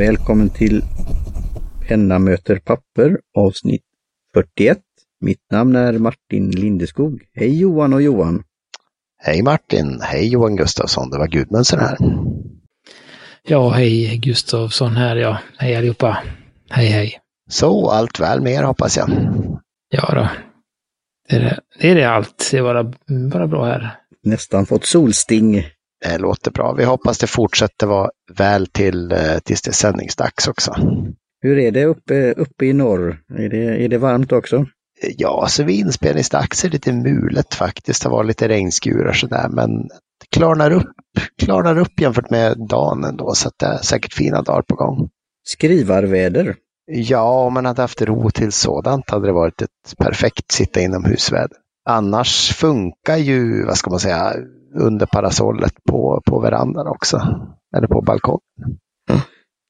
Välkommen till Penna möter papper avsnitt 41. Mitt namn är Martin Lindeskog. Hej Johan och Johan! Hej Martin! Hej Johan Gustafsson, det var Gudmundsen här. Ja, hej Gustafsson här ja. Hej allihopa! Hej hej! Så, allt väl med er hoppas jag? Ja då. Det är det, det, är det allt. Det är bara, bara bra här. Nästan fått solsting. Det låter bra. Vi hoppas det fortsätter vara väl till eh, tills det är sändningsdags också. Hur är det uppe, uppe i norr? Är det, är det varmt också? Ja, så vid inspelningsdags är det lite mulet faktiskt. Det var lite regnskurar sådär, men det klarnar upp, klarnar upp jämfört med dagen ändå, så det är säkert fina dagar på gång. Skrivarväder? Ja, om man hade haft ro till sådant hade det varit ett perfekt sitta inomhusväder. Annars funkar ju, vad ska man säga, under parasollet på, på verandan också. Eller på balkongen. Mm.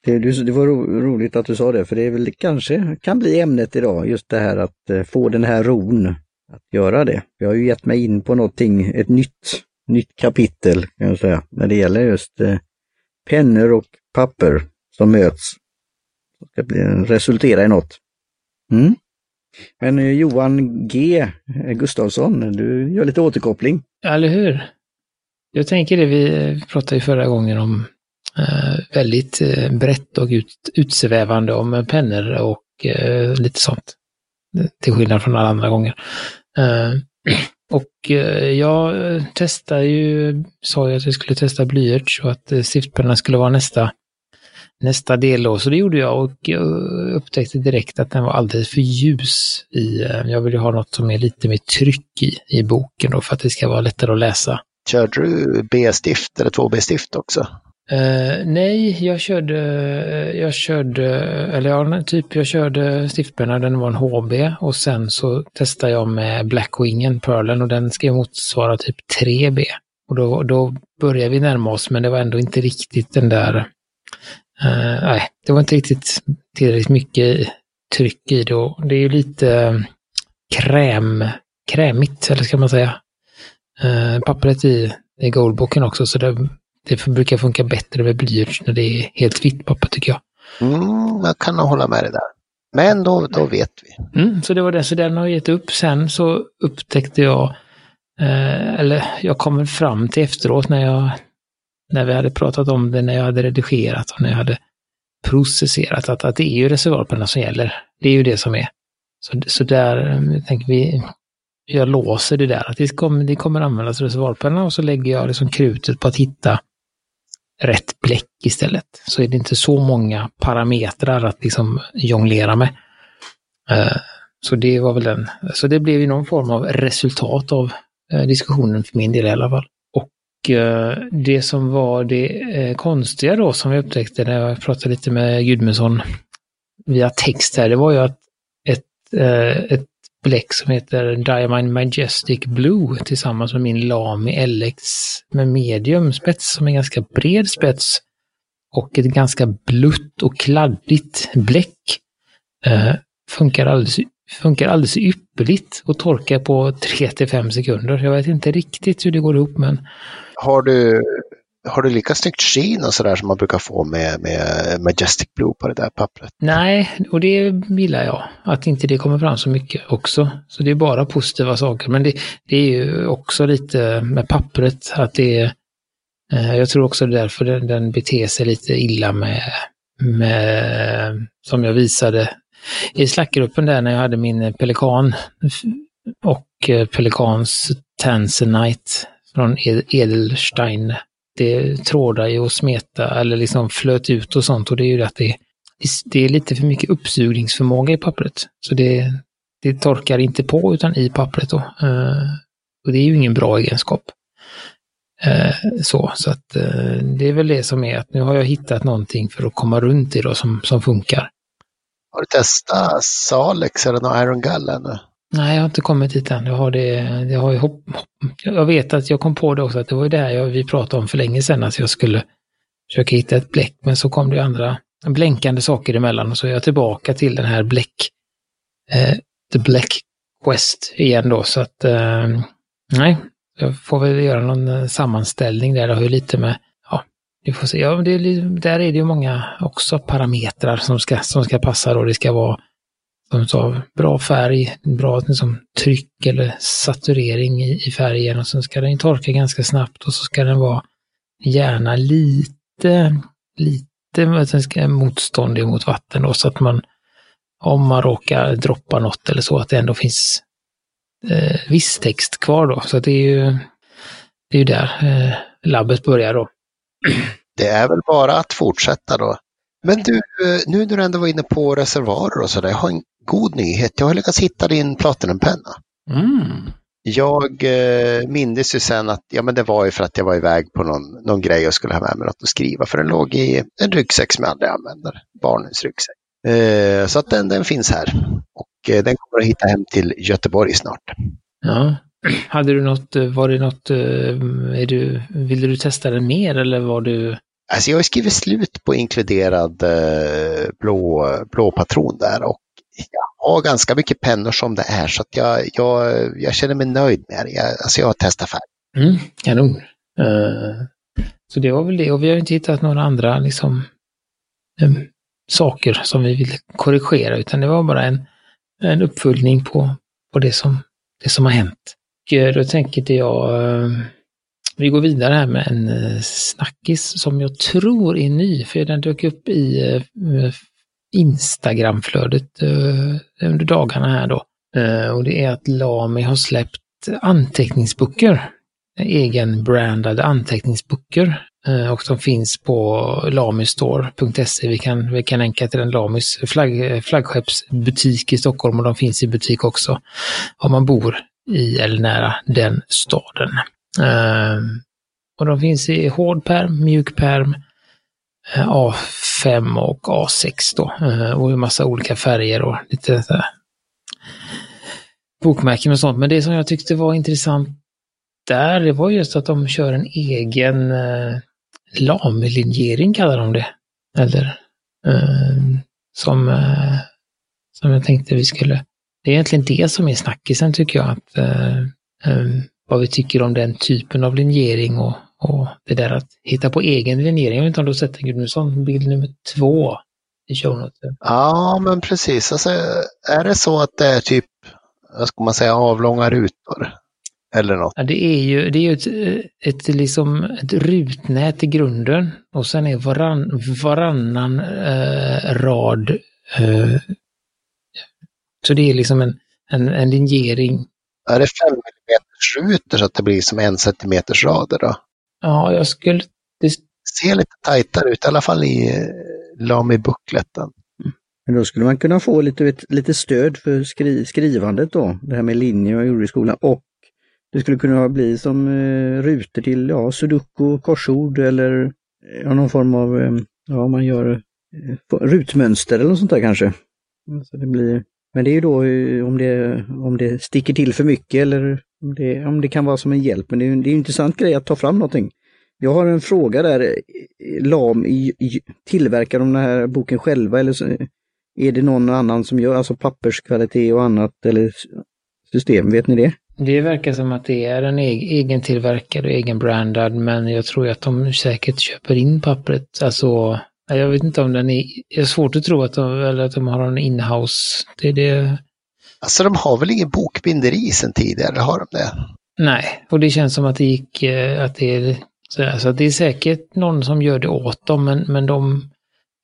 Det, det var ro, roligt att du sa det, för det är väl kanske kan bli ämnet idag, just det här att eh, få den här ron att göra det. Jag har ju gett mig in på någonting, ett nytt, nytt kapitel kan jag säga, när det gäller just eh, pennor och papper som möts. Det ska bli, resultera i något. Mm. Men eh, Johan G eh, Gustavsson, du gör lite återkoppling. Eller hur? Jag tänker det, vi eh, pratade ju förra gången om eh, väldigt brett och ut, utsvävande om pennor och eh, lite sånt. Till skillnad från alla andra gånger. Eh, och eh, jag testade ju, sa ju att jag skulle testa blyerts och att eh, stiftpennan skulle vara nästa nästa del då, så det gjorde jag och jag upptäckte direkt att den var alldeles för ljus i, jag vill ju ha något som är lite mer tryck i, i boken då för att det ska vara lättare att läsa. Körde du B-stift eller 2B-stift också? Uh, nej, jag körde, jag körde, eller ja, typ jag körde stiftpenna, den var en HB och sen så testade jag med Blackwingen, Pearlen och den ska motsvara typ 3B. Och då, då började vi närma oss, men det var ändå inte riktigt den där, uh, nej, det var inte riktigt tillräckligt mycket tryck i det och det är ju lite kräm, krämigt, eller ska man säga. Uh, pappret i, i Goldboken också, så det det brukar funka bättre med blyerts när det är helt vitt papper tycker jag. Mm, jag kan hålla med dig där. Men då, då vet vi. Mm, så det var det, så den har gett upp. Sen så upptäckte jag, eh, eller jag kommer fram till efteråt när jag, när vi hade pratat om det, när jag hade redigerat och när jag hade processerat, att, att det är ju reservoarpennan som gäller. Det är ju det som är. Så, så där eh, tänker vi, jag låser det där, att det kommer, det kommer användas reservoarpenna och så lägger jag liksom krutet på att hitta rätt bläck istället. Så är det inte så många parametrar att liksom jonglera med. Eh, så det var väl den. Så det blev ju någon form av resultat av eh, diskussionen för min del i alla fall. Och eh, det som var det eh, konstiga då som vi upptäckte när jag pratade lite med Gudmundsson via text här, det var ju att ett, eh, ett bläck som heter Diamine Majestic Blue tillsammans med min Lami LX med medium spets som är ganska bred spets och ett ganska blutt och kladdigt bläck. Funkar, alldeles, funkar alldeles ypperligt och torkar på 3 till 5 sekunder. Jag vet inte riktigt hur det går ihop men... Har du har du lika snyggt skin och sådär som man brukar få med, med Majestic Blue på det där pappret? Nej, och det gillar jag. Att inte det kommer fram så mycket också. Så det är bara positiva saker. Men det, det är ju också lite med pappret att det är eh, jag tror också det är därför den, den beter sig lite illa med, med, som jag visade i slackgruppen där när jag hade min pelikan och eh, pelikans Tanzanite från Edelstein det trådar ju och smeta eller liksom flöt ut och sånt och det är ju att det, det är lite för mycket uppsugningsförmåga i pappret. Så det, det torkar inte på utan i pappret då. Uh, och det är ju ingen bra egenskap. Uh, så, så att uh, det är väl det som är att nu har jag hittat någonting för att komma runt i då som, som funkar. Har du testat Salex eller någon Iron Gull ännu? Nej, jag har inte kommit dit än. Jag har det, jag har hopp, Jag vet att jag kom på det också, att det var det det jag, vi pratade om för länge sedan, att jag skulle försöka hitta ett bläck, men så kom det andra blänkande saker emellan och så är jag tillbaka till den här bläck eh, The Black Quest igen då. Så att eh, nej, jag får väl göra någon eh, sammanställning där. Det har ju lite med, ja, vi får se. Ja, det där är det ju många också parametrar som ska, som ska passa då. Det ska vara som bra färg, bra liksom, tryck eller saturering i, i färgen och sen ska den torka ganska snabbt och så ska den vara gärna lite, lite motståndig mot vatten då så att man om man råkar droppa något eller så, att det ändå finns eh, viss text kvar då. Så det är ju, det är ju där eh, labbet börjar då. Det är väl bara att fortsätta då. Men du, eh, nu när du ändå var inne på reservoarer och sådär, jag har en god nyhet. Jag har lyckats hitta din Platinumpenna. Mm. Jag eh, mindes ju sen att ja, men det var ju för att jag var iväg på någon, någon grej och skulle ha med mig något att skriva. För den låg i en ryggsäck som jag aldrig använder, barnens ryggsäck. Eh, så att den, den finns här och eh, den kommer att hitta hem till Göteborg snart. Ja. Hade du något, eh, var det något, är du, ville du testa den mer eller var du? Alltså jag har skrivit slut på inkluderad blå, blå patron där och jag har ganska mycket pennor som det är så att jag, jag, jag känner mig nöjd med det. Jag, alltså jag har testat färg. Mm, kanon. Uh, så det var väl det och vi har inte hittat några andra liksom um, saker som vi vill korrigera, utan det var bara en, en uppföljning på, på det, som, det som har hänt. Och eh, då tänker jag, uh, vi går vidare här med en snackis som jag tror är ny, för den dök upp i Instagramflödet eh, under dagarna här då. Eh, och det är att Lami har släppt anteckningsböcker, egenbrandade anteckningsböcker Eh, och de finns på lamistore.se. Vi kan, vi kan länka till den Lamis flagg, flaggskeppsbutik i Stockholm och de finns i butik också om man bor i eller nära den staden. Eh, och de finns i hård perm, mjuk perm, A5 och A6 då. Eh, och en massa olika färger och lite så här, bokmärken och sånt. Men det som jag tyckte var intressant där, det var just att de kör en egen eh, lamlinjering kallar de det. Eller eh, som, eh, som jag tänkte vi skulle... Det är egentligen det som är snackisen tycker jag. Att, eh, eh, vad vi tycker om den typen av linjering och, och det där att hitta på egen linjering. Jag vet inte om du har sett den Gudmundsson, bild nummer två i shownoten. Ja, men precis. Alltså, är det så att det är typ, vad ska man säga, avlånga rutor? Eller något. Ja, det är ju, det är ju ett, ett, liksom, ett rutnät i grunden och sen är varann, varannan eh, rad eh, så det är liksom en, en, en linjering. Är det fem mm rutor så att det blir som en centimeters rader då? Ja, jag skulle... Det ser lite tajtare ut, i alla fall i eh, Lami-buckletten. Men då skulle man kunna få lite, lite stöd för skri, skrivandet då, det här med linjer jag gjorde i skolan och det skulle kunna bli som eh, rutor till ja, sudoku, korsord eller eh, ja, någon form av, eh, ja man gör eh, rutmönster eller något sånt där kanske. Så det blir, men det är ju då eh, om det, om det sticker till för mycket eller om det, om det kan vara som en hjälp. Men det är, det är en intressant grej att ta fram någonting. Jag har en fråga där. Eh, LAM, tillverkar de den här boken själva eller så, är det någon annan som gör, alltså papperskvalitet och annat eller system, vet ni det? Det verkar som att det är en egen tillverkare, och egenbrandad, men jag tror att de säkert köper in pappret. Alltså, jag vet inte om den är... Det är svårt att tro att de, eller att de har en inhouse. Det är det... Alltså de har väl ingen bokbinderi sedan tidigare, har de det? Nej, och det känns som att det gick, eh, att det är, så alltså det är säkert någon som gör det åt dem, men, men de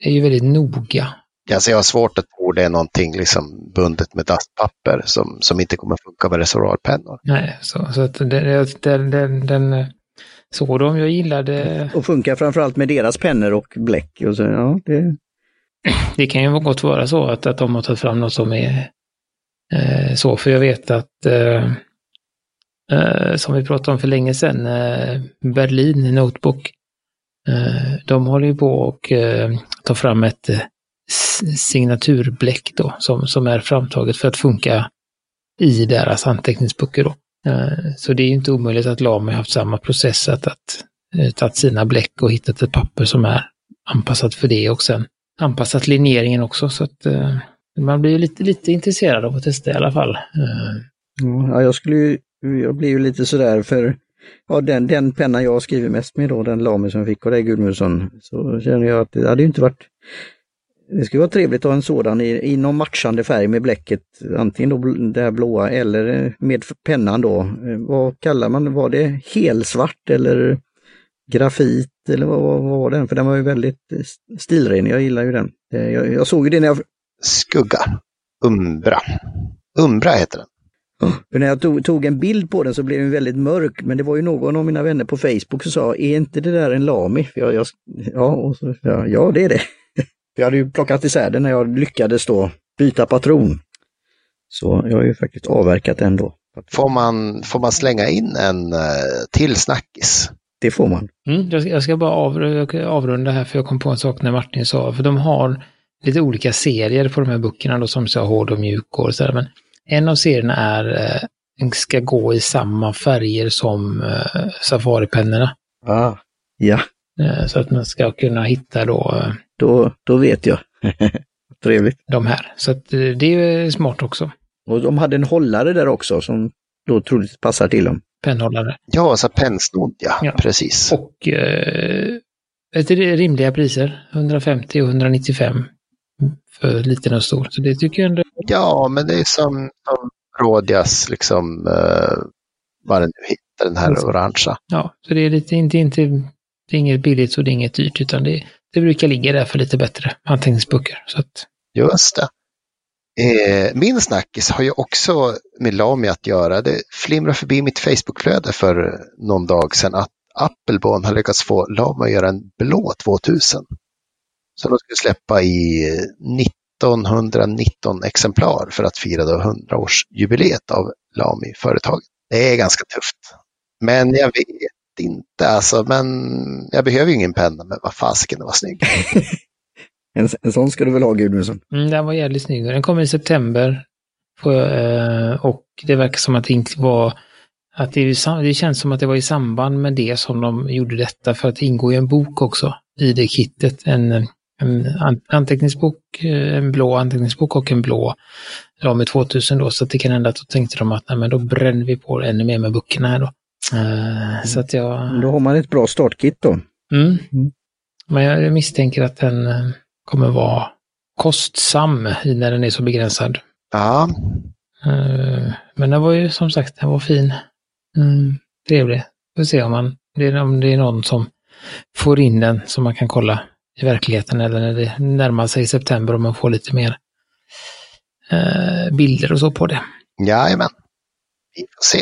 är ju väldigt noga Alltså jag har svårt att tro det är någonting liksom bundet med dastpapper som, som inte kommer funka med reservoarpennor. Nej, så, så att den, den, den, den så de jag gillade. Och funkar framförallt med deras pennor och bläck. Och så, ja, det... det kan ju gott vara så att, att de har tagit fram något som är eh, så, för jag vet att eh, eh, som vi pratade om för länge sedan, eh, Berlin Notebook, eh, de håller ju på och eh, tar fram ett eh, signaturbläck då, som, som är framtaget för att funka i deras anteckningsböcker. Då. Eh, så det är inte omöjligt att Lamy haft samma process, att, att eh, tagit sina bläck och hittat ett papper som är anpassat för det och sen anpassat linjeringen också. Så att, eh, man blir ju lite, lite intresserad av att testa i alla fall. Mm, ja, jag skulle ju, jag blir ju lite sådär för ja, den, den penna jag skriver mest med då, den Lamy som jag fick av dig Gudmundsson, så känner jag att det hade ju inte varit det skulle vara trevligt att ha en sådan i, i någon matchande färg med bläcket, antingen då det här blåa eller eh, med pennan då. Eh, vad kallar man det? Var det helsvart eller grafit eller vad, vad var den? För den var ju väldigt eh, stilren, jag gillar ju den. Jag, jag såg ju det när jag Skugga. Umbra. Umbra heter den. För när jag tog, tog en bild på den så blev den väldigt mörk, men det var ju någon av mina vänner på Facebook som sa, är inte det där en Lami? För jag, jag, ja, och så, ja, ja, det är det. För jag hade ju plockat isär den när jag lyckades då byta patron. Så jag har ju faktiskt avverkat den då. Får man, får man slänga in en uh, till snackis? Det får man. Mm, jag, ska, jag ska bara av, avrunda här för jag kom på en sak när Martin sa, för de har lite olika serier på de här böckerna då som så hård och mjuk och sådär. Men en av serierna är, eh, ska gå i samma färger som eh, Safari-pennorna. Ah. Ja, Eh, så att man ska kunna hitta då eh, då, då vet jag. Trevligt. de här. Så att eh, det är smart också. Och de hade en hållare där också som då troligtvis passar till dem. Pennhållare. Ja, så pennsnodd ja, Ja. precis. Och eh, ett rimliga priser. 150 och 195 för liten och stor. Så det tycker jag ändå Ja, men det är som, som Rodias, liksom, uh, vad den nu heter, den här orangea. Ja, så det är lite, inte, inte, det är inget billigt och det är inget dyrt, utan det, det brukar ligga där för lite bättre anteckningsböcker. Så att, Just det. Eh, min snackis har ju också med Lami att göra. Det flimrar förbi mitt Facebookflöde för någon dag sedan att Appelbon har lyckats få Lami att göra en blå 2000. Som de skulle släppa i 1919 exemplar för att fira då 100-årsjubileet av Lami-företaget. Det är ganska tufft. Men jag vet inte, alltså, men jag behöver ju ingen penna, men vad fasiken, det var snygg. En, en sån ska du väl ha Gudmundsson? mm, den var jävligt snygg. Den kommer i september. Eh, och det verkar som att det inte var att det, det känns som att det var i samband med det som de gjorde detta, för att det ingår ju en bok också i det kittet. En, en an- anteckningsbok, eh, en blå anteckningsbok och en blå Lamy 2000 då, så det kan hända att då tänkte de att nej, men då bränner vi på ännu mer med böckerna här då. Eh, Så att jag... Då har man ett bra startkit då. Mm. Mm. Men jag misstänker att den eh, kommer vara kostsam i när den är så begränsad. Ja, Eh, Men den var ju som sagt, den var fin. Mm, trevlig. Får se om, man, det är, om det är någon som får in den som man kan kolla i verkligheten eller när det närmar sig september och man får lite mer eh, bilder och så på det. jajamän. Vi får se.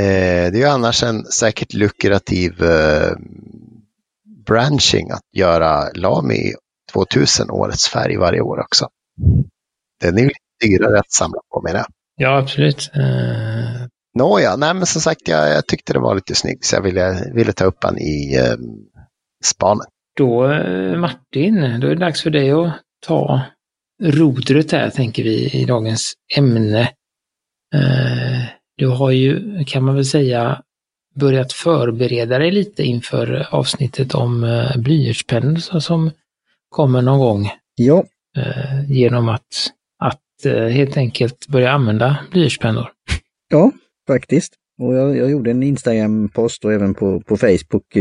Eh, det är ju annars en säkert lukrativ eh, branching att göra Lami 2000 årets färg varje år också. Den är ju lite dyrare att samla på menar jag. Ja, absolut. Eh, Nåja, nej men som sagt jag, jag tyckte det var lite snyggt så jag ville, ville ta upp den i eh, spanen. Då eh, Martin, då är det dags för dig att ta rodret här, tänker vi, i dagens ämne. Eh, Du har ju, kan man väl säga, börjat förbereda dig lite inför avsnittet om eh, blyertspennor som kommer någon gång Ja, genom att, att helt enkelt börja använda blyertspennor. ja faktiskt. Och jag, jag gjorde en Instagram-post och även på, på Facebook,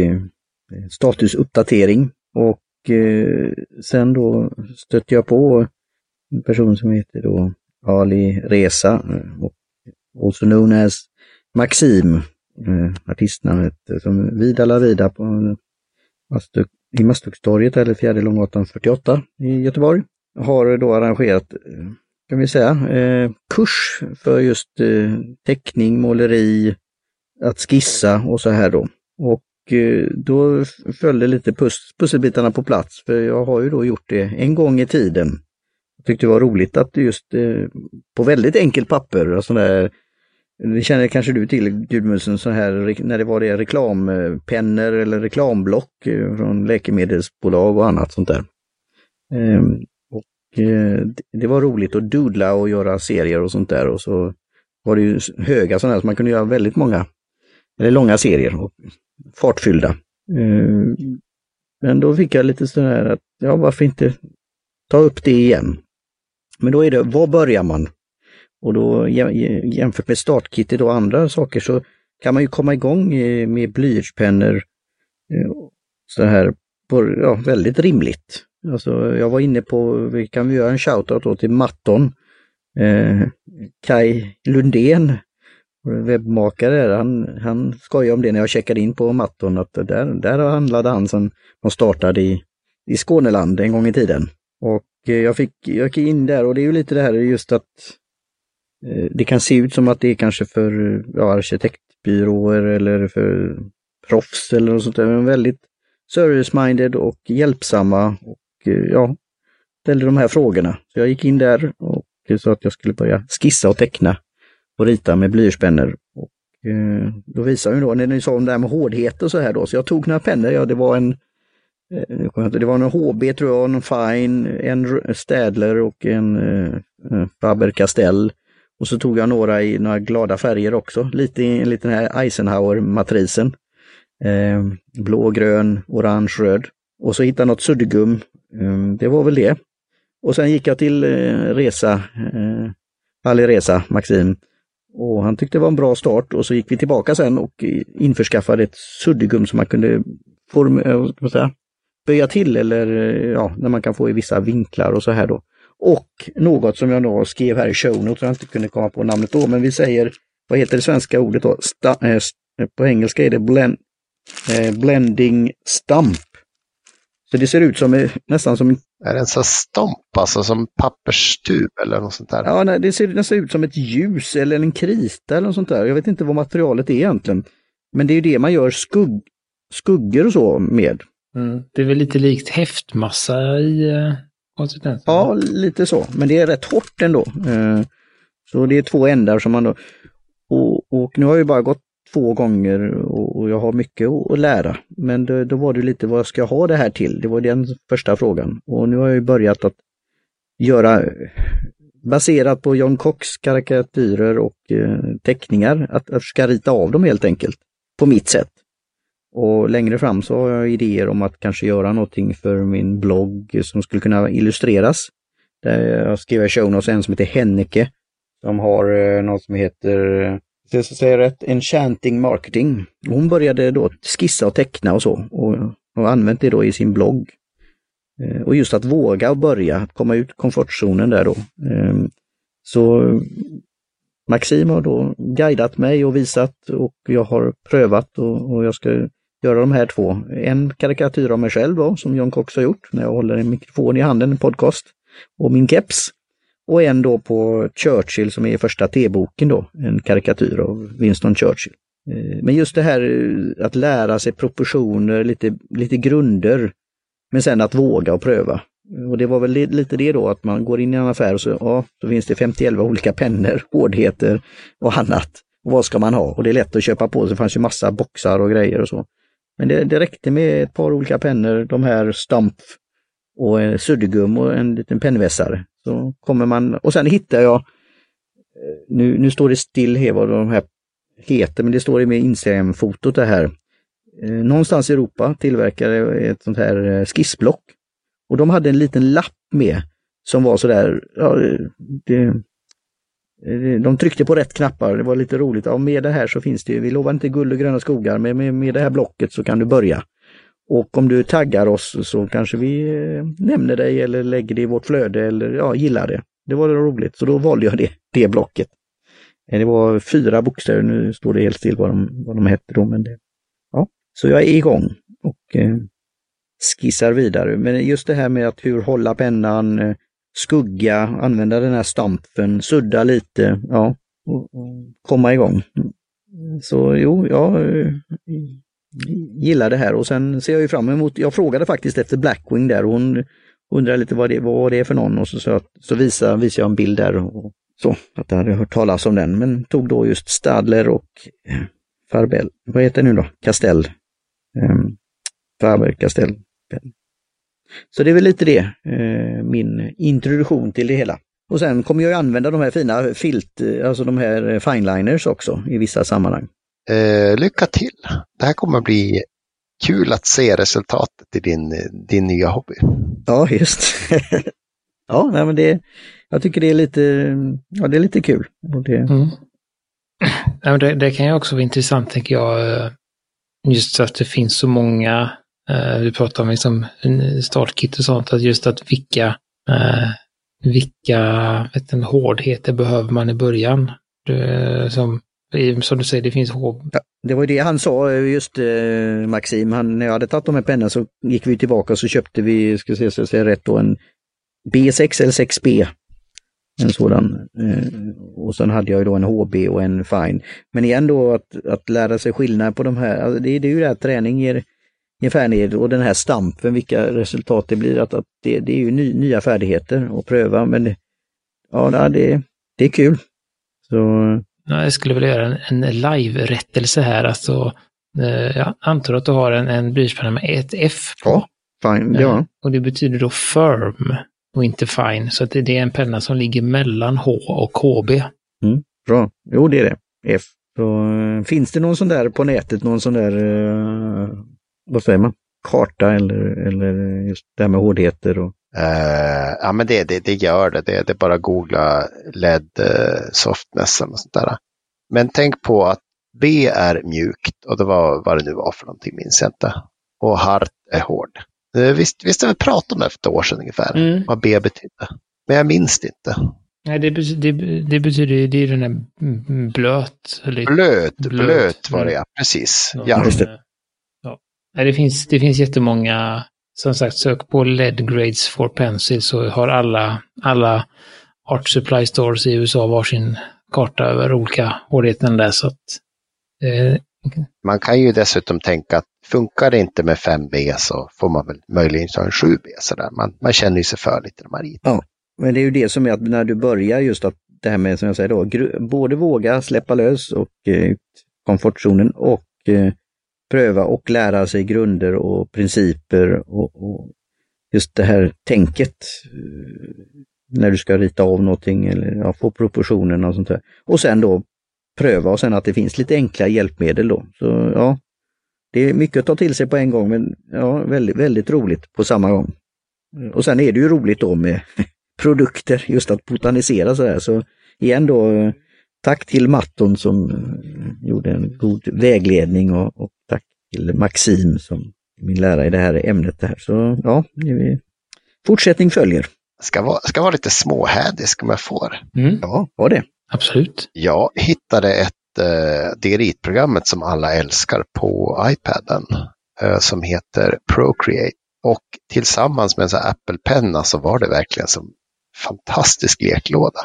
Eh, statusuppdatering. Och eh, sen då stötte jag på en person som heter då Ali Reza, eh, och also known as Maxim, eh, artistnamnet, eh, som Vida la Vida på Mastuk, i Masthuggstorget eller Fjärde Långgatan 48 i Göteborg. Har då arrangerat kan vi säga, eh, kurs för just eh, teckning, måleri, att skissa och så här då. Och Eh, då följde lite pus pusselbitarna på plats, för jag har ju då gjort det en gång i tiden. Jag tyckte det var roligt att just eh, på väldigt enkelt papper, alltså där, det känner kanske du till Gudmundsen, så här när det var det reklampennor eller reklamblock eh, från läkemedelsbolag och annat sånt där. Eh, och eh, det- var roligt att doodla och göra serier och sånt där och så var det ju höga sådana här så man kunde göra väldigt många, eller långa serier fartfyllda. Mm. Men då fick jag lite sådär att, ja varför inte ta upp det igen? Men då är det, var börjar man? Och då jämfört med startkit och andra saker så kan man ju komma igång eh, med blyertspennor eh, så här på, ja, väldigt rimligt. Alltså jag var inne på, vi kan göra en shoutout då till Matton. Eh, Kai Lundén, webbmakare, han, han skojade om det när jag checkade in på Matton att där, där handlade han som de startade i, i Skåneland en gång i tiden. Och eh, jag fick, jag gick in där och det är ju lite det här just att eh, det kan se ut som att det är kanske för ja, arkitektbyråer eller för proffs eller något sånt där, men väldigt service-minded och hjälpsamma och eh, ja, ställde de här frågorna. Så jag gick in där och sa att jag skulle börja skissa och teckna och rita med blyertspennor. Och eh, då visade hon då, när ni sa om det här med hårdhet och så här då, så jag tog några pennor, ja det var en eh, det var en HB tror jag, en Fine, en Städler och en eh, eh, Faber-Castell. Och så tog jag några i några glada färger också, lite i den här Eisenhower-matrisen. Eh, blå, grön, orange, röd. Och så hittade jag något suddgum. Eh, det var väl det. Och sen gick jag till eh, Resa, eh, Ali Resa, Maxim. Och han tyckte det var en bra start och så gick vi tillbaka sen och införskaffade ett suddgum som man kunde form, äh, säga, böja till eller eh, ja, när man kan få i vissa vinklar och så här då. Och något som jag då skrev här i show notes, jag inte kunde komma på namnet då, men vi säger, vad heter det svenska ordet då? Sta, eh, eh på engelska är det blend, eh, blending stump. Så det ser ut som nästan som... Är det en sån stomp, alltså som pappersstub eller något sånt där? Ja, nej, det ser nästan ut som ett ljus eller en krita eller något sånt där. Jag vet inte vad materialet är egentligen. Men det är ju det man gör skugg, skuggor och så med. Mm. Det är väl lite likt häftmassa i eh, konsistensen? Ja, lite så. Men det är rätt hårt ändå. Eh, så det är två ändar som man då... Och, och nu har jag bara gått två gånger och, jag har mycket att lära. Men då, då, var det lite vad ska jag ha det här till? Det var den första frågan. Och nu har jag börjat att göra baserat på John Cox karikatyrer och eh, teckningar, att, att ska rita av dem helt enkelt på mitt sätt. Och längre fram så har jag idéer om att kanske göra någonting för min blogg som skulle kunna illustreras. Där jag skriver show notes en som heter Henneke som har eh, något som heter eh, det säger rätt, Enchanting Marketing. Hon började då skissa och teckna och så och, och använt det då i sin blogg. Eh, och just att våga och börja, att komma ut komfortzonen där då. Eh, så Maxim har då guidat mig och visat och jag har prövat och, och jag ska göra de här två. En karikatyr av mig själv då, som John Cox har gjort när jag håller en mikrofon i handen, en podcast, och min keps. Och en då på Churchill som är i första T-boken då, en karikatyr av Winston Churchill. Eh, men just det här eh, att lära sig proportioner, lite, lite grunder, men sen att våga och pröva. Och det var väl lite det då att man går in i en affär och så, ja, så finns det 51 olika pennor, hårdheter och annat. Och vad ska man ha? Och det är lätt att köpa på, sig, det fanns ju massa boxar och grejer och så. Men det, det räckte med ett par olika pennor, de här Stumpf, och suddgum och en liten pennvässare. Så kommer man, och sen hittar jag, eh, nu, nu står det still här vad de här heter, men det står i med Instagram-fotot det här. Eh, någonstans i Europa tillverkade ett sånt här eh, skissblock. Och de hade en liten lapp med som var sådär, ja, det, de tryckte på rätt knappar, det var lite roligt. Ja, med det här så finns det, vi lovar inte guld och gröna skogar, men med, med det här blocket så kan du börja. Och om du taggar oss så kanske vi eh, nämner dig eller lägger det i vårt flöde eller ja, gillar det. Det var roligt, så då valde jag det, det blocket. Eh, det var fyra bokstäver, nu står det helt still vad de, vad de hette då. Men det, ja. Så jag är igång och eh, skissar vidare. Men just det här med att hur hålla pennan, eh, skugga, använda den här stampen, sudda lite, ja, och, och komma igång. Mm. Så jo, ja, gillar det här och sen ser jag ju fram emot, jag frågade faktiskt efter Blackwing där och hon undrade lite vad det, vad det är för någon och så, så, så visade, visade jag en bild där och så, att jag hade hört talas om den, men tog då just Stadler och eh, Farbel, vad heter det nu då, Castell. Ehm, um, Faber Castell. Så det är väl lite det, eh, min introduktion till det hela. Och sen kommer jag använda de här fina filt, eh, alltså de här fineliners också i vissa sammanhang. Eh, lycka till! Det här kommer bli kul att se resultatet i din, din nya hobby. Ja, just. ja, nej, men det, jag tycker det är lite, ja, det är lite kul. Och det... Mm. Ja, men det, det kan ju också vara intressant, tänker jag, eh, just att det finns så många, eh, vi pratar om liksom startkit och sånt, att just att vilka, eh, vilka vet inte, hårdheter behöver man i början. Det, som, som du säger, det finns hård... Ja, det var ju det han sa, just eh, Maxim, han, när jag hade tagit de här pennorna så gick vi tillbaka och så köpte vi, ska se så jag säger rätt då, en B6 eller 6B en sådan. Eh, och sen hade jag ju då en HB och en Fine. Men igen då att, att lära sig skillnad på de här, alltså det, det är ju det här träning ger, ger färdighet och den här stampen, vilka resultat det blir. Att, att det, det är ju ny, nya färdigheter att pröva men det, ja, det, det är kul. Så... Ja, jag skulle vilja göra en, en live-rättelse här. Alltså, eh, jag antar att du har en, en blyertspenna med ett F på. Ja, fine, ja. Och det betyder då firm och inte fine. Så att det är en penna som ligger mellan H och KB. Mm, bra, jo det är det. F. Så, eh, finns det någon sån där på nätet, någon sån där, uh, vad säger man, karta eller, eller just det här med hårdheter? Och... Uh, ja men det, det, det gör det. det. Det är bara att googla LED uh, softness och sånt där. Men tänk på att B är mjukt och det var vad det nu var för någonting minns jag inte. Och hart är hård. Eh, visst, visst har vi pratat om det för ett år sedan ungefär, mm. vad B betydde. Men jag minns det inte. Nej, det, det, det betyder det är den här blöt. Eller blöt, blöt, blöt var det ja, precis. Ja. ja. Det. Ja. Nej, det, finns, det finns jättemånga, som sagt, sök på LED Grades for Pencil så har alla, alla Art Supply Stores i USA varsin karta över olika hårdheter där. Så att, eh, man kan ju dessutom tänka att funkar det inte med 5B så får man väl möjligen ta en 7B. Sådär. Man, man känner ju sig för lite när man ritar. Ja, men det är ju det som är att när du börjar just att det här med som jag säger då, både våga släppa lös och eh, komfortzonen och eh, pröva och lära sig grunder och principer och, och just det här tänket eh, när du ska rita av någonting eller ja, få proportionerna och sånt där. Och sen då pröva och sen att det finns lite enkla hjälpmedel då. Så ja, det är mycket att ta till sig på en gång men ja, väldigt, väldigt roligt på samma gång. Och sen är det ju roligt då med produkter, just att botanisera sådär. Så igen då, tack till Matton som gjorde en god vägledning och, och tack till Maxim som min lärare i det här ämnet. Det här. Så ja, fortsättning följer. Ska vara, ska vara lite småhädisk om jag får. Mm. Ja, var det. Absolut. Jag hittade ett eh, digeritprogrammet som alla älskar på iPaden eh, som heter Procreate. Och tillsammans med en Apple-penna så var det verkligen som fantastisk leklåda.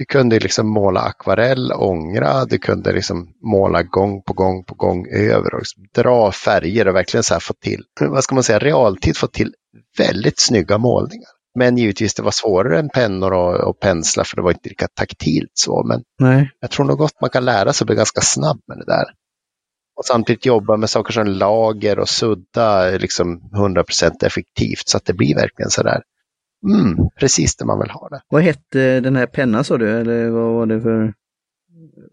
Du kunde liksom måla akvarell, ångra, du kunde liksom måla gång på gång på gång över och liksom dra färger och verkligen så få till, vad ska man säga, realtid få till väldigt snygga målningar. Men givetvis det var svårare än pennor och, och penslar för det var inte lika taktilt så. Men Nej. jag tror nog att man kan lära sig att bli ganska snabb med det där. Och samtidigt jobba med saker som lager och sudda liksom 100% effektivt så att det blir verkligen sådär mm, precis det man vill ha det. Vad hette den här pennan sa du, eller vad var det för?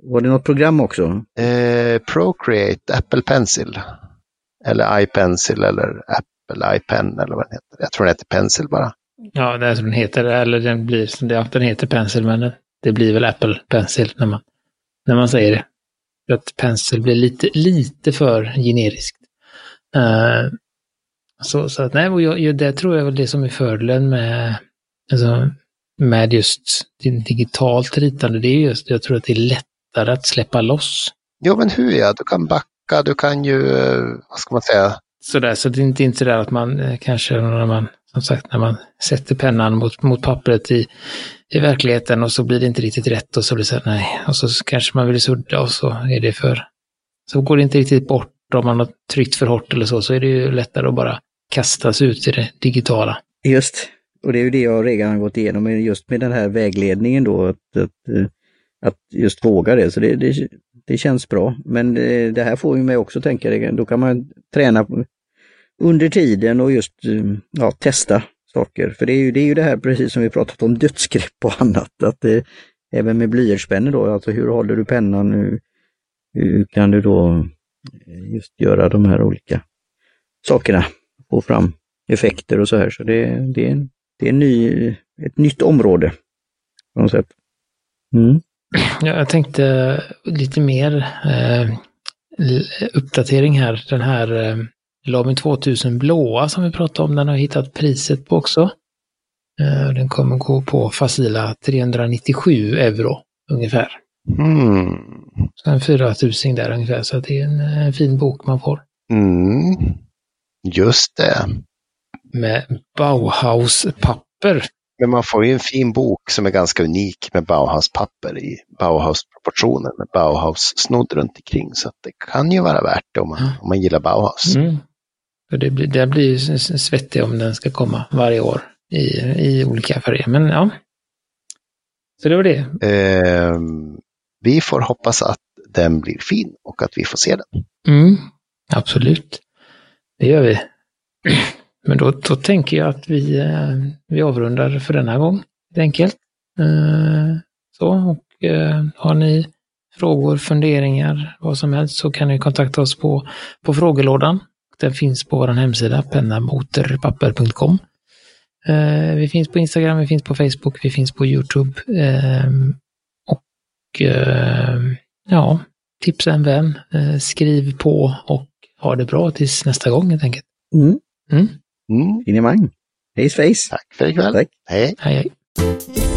Var det något program också? Eh, Procreate, Apple Pencil. Eller iPencil eller Apple iPen eller vad den heter. Jag tror den heter Pencil bara. Ja, det är som den heter, eller den blir, ja, den heter Pencil, men det blir väl Apple Pencil när man, när man säger det. För att Pencil blir lite, lite för generiskt. Uh, så, så att nej, jag, det tror jag väl det som är fördelen med, alltså, med just digitalt ritande. Det är just, jag tror att det är lättare att släppa loss. Jo, men hur ja, du kan backa, du kan ju, eh, vad ska man säga? Sådär, så det är inte, inte där att man eh, kanske när man som sagt, när man sätter pennan mot, mot pappret i, i verkligheten och så blir det inte riktigt rätt och så blir det så här, nej, och så kanske man vill sudda och så är det för, så går det inte riktigt bort om man har tryckt för hårt eller så, så är det ju lättare att bara kastas ut i det digitala. Just, och det är ju det jag redan har gått igenom, just med den här vägledningen då, att, att, eh, att just våga det. Så det, det, det känns bra. Men det, det här får ju mig också tänka, då kan man träna under tiden och just eh, ja, testa saker. För det är, ju, det är ju det här precis som vi pratat om dödsgrepp och annat. Att det, även med blyertspennor då, alltså hur håller du pennan? Hur, hur kan du då just göra de här olika sakerna? Få fram effekter och så här. Så det, det, är, en, det är en ny ett nytt område. På något sätt. Mm. Ja, jag tänkte lite mer eh, uppdatering här. Den här eh, Lamin 2000 blåa som vi pratade om, den har hittat priset på också. Eh, den kommer gå på Facila 397 euro ungefär. Mm. Så en 4000 där ungefär, så det är en, en fin bok man får. Mm. Just det. Med Bauhaus-papper. Men man får ju en fin bok som är ganska unik med Bauhaus-papper i Bauhaus-proportioner med Bauhaus-snodd runt omkring. Så det kan ju vara värt det om man, om man gillar Bauhaus. Mm. För det blir, det blir ju svettigt om den ska komma varje år i, i olika färger. Men ja. Så det var det. Eh, vi får hoppas att den blir fin och att vi får se den. Mm, absolut. Det gör vi. Men då, då tänker jag att vi, eh, vi avrundar för denna gång, helt enkelt. Eh, så, och eh, har ni frågor, funderingar, vad som helst så kan ni kontakta oss på, på frågelådan. Den finns på vår hemsida pennamotorpapper.com. Vi finns på Instagram, vi finns på Facebook, vi finns på Youtube. Och ja, tipsa en vän, skriv på och ha det bra tills nästa gång helt enkelt. Mm. Mm. Mm. Finemang. Hej svejs! Tack för ikväll. Tack. Hej. Hej, hej.